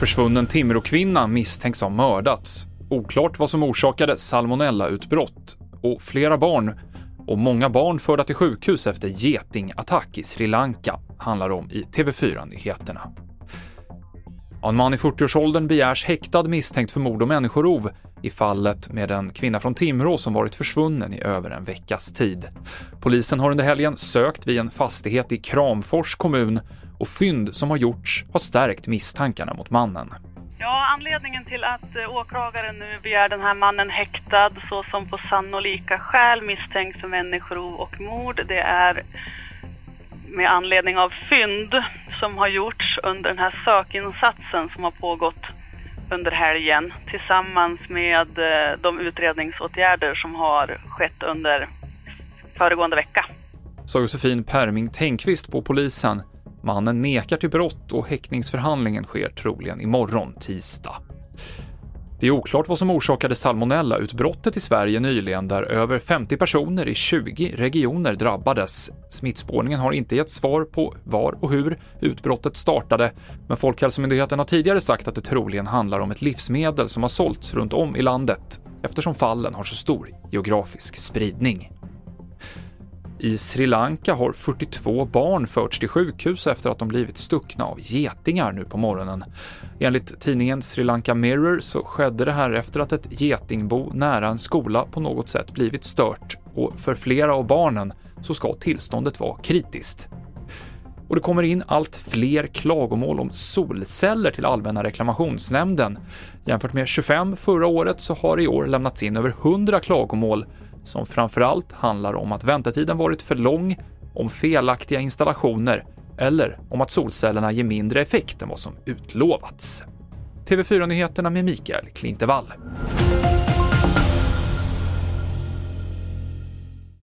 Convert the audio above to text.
Försvunnen Timråkvinna misstänks ha mördats. Oklart vad som orsakade salmonellautbrott och flera barn och många barn förda till sjukhus efter getingattack i Sri Lanka handlar om i TV4-nyheterna. En man i 40-årsåldern begärs häktad misstänkt för mord och människorov i fallet med en kvinna från Timrå som varit försvunnen i över en veckas tid. Polisen har under helgen sökt vid en fastighet i Kramfors kommun och fynd som har gjorts har stärkt misstankarna mot mannen. Ja, anledningen till att eh, åklagaren nu begär den här mannen häktad såsom på sannolika skäl misstänkt för människorov och mord, det är med anledning av fynd som har gjorts under den här sökinsatsen som har pågått under helgen tillsammans med eh, de utredningsåtgärder som har skett under föregående vecka. Sa Josefin Perming Tänkvist på polisen. Mannen nekar till brott och häktningsförhandlingen sker troligen imorgon, tisdag. Det är oklart vad som orsakade salmonellautbrottet i Sverige nyligen där över 50 personer i 20 regioner drabbades. Smittspårningen har inte gett svar på var och hur utbrottet startade, men Folkhälsomyndigheten har tidigare sagt att det troligen handlar om ett livsmedel som har sålts runt om i landet eftersom fallen har så stor geografisk spridning. I Sri Lanka har 42 barn förts till sjukhus efter att de blivit stuckna av getingar nu på morgonen. Enligt tidningen Sri Lanka Mirror så skedde det här efter att ett getingbo nära en skola på något sätt blivit stört och för flera av barnen så ska tillståndet vara kritiskt. Och det kommer in allt fler klagomål om solceller till Allmänna reklamationsnämnden. Jämfört med 25 förra året så har i år lämnats in över 100 klagomål som framförallt handlar om att väntetiden varit för lång, om felaktiga installationer eller om att solcellerna ger mindre effekt än vad som utlovats. TV4-nyheterna med Mikael Klintevall.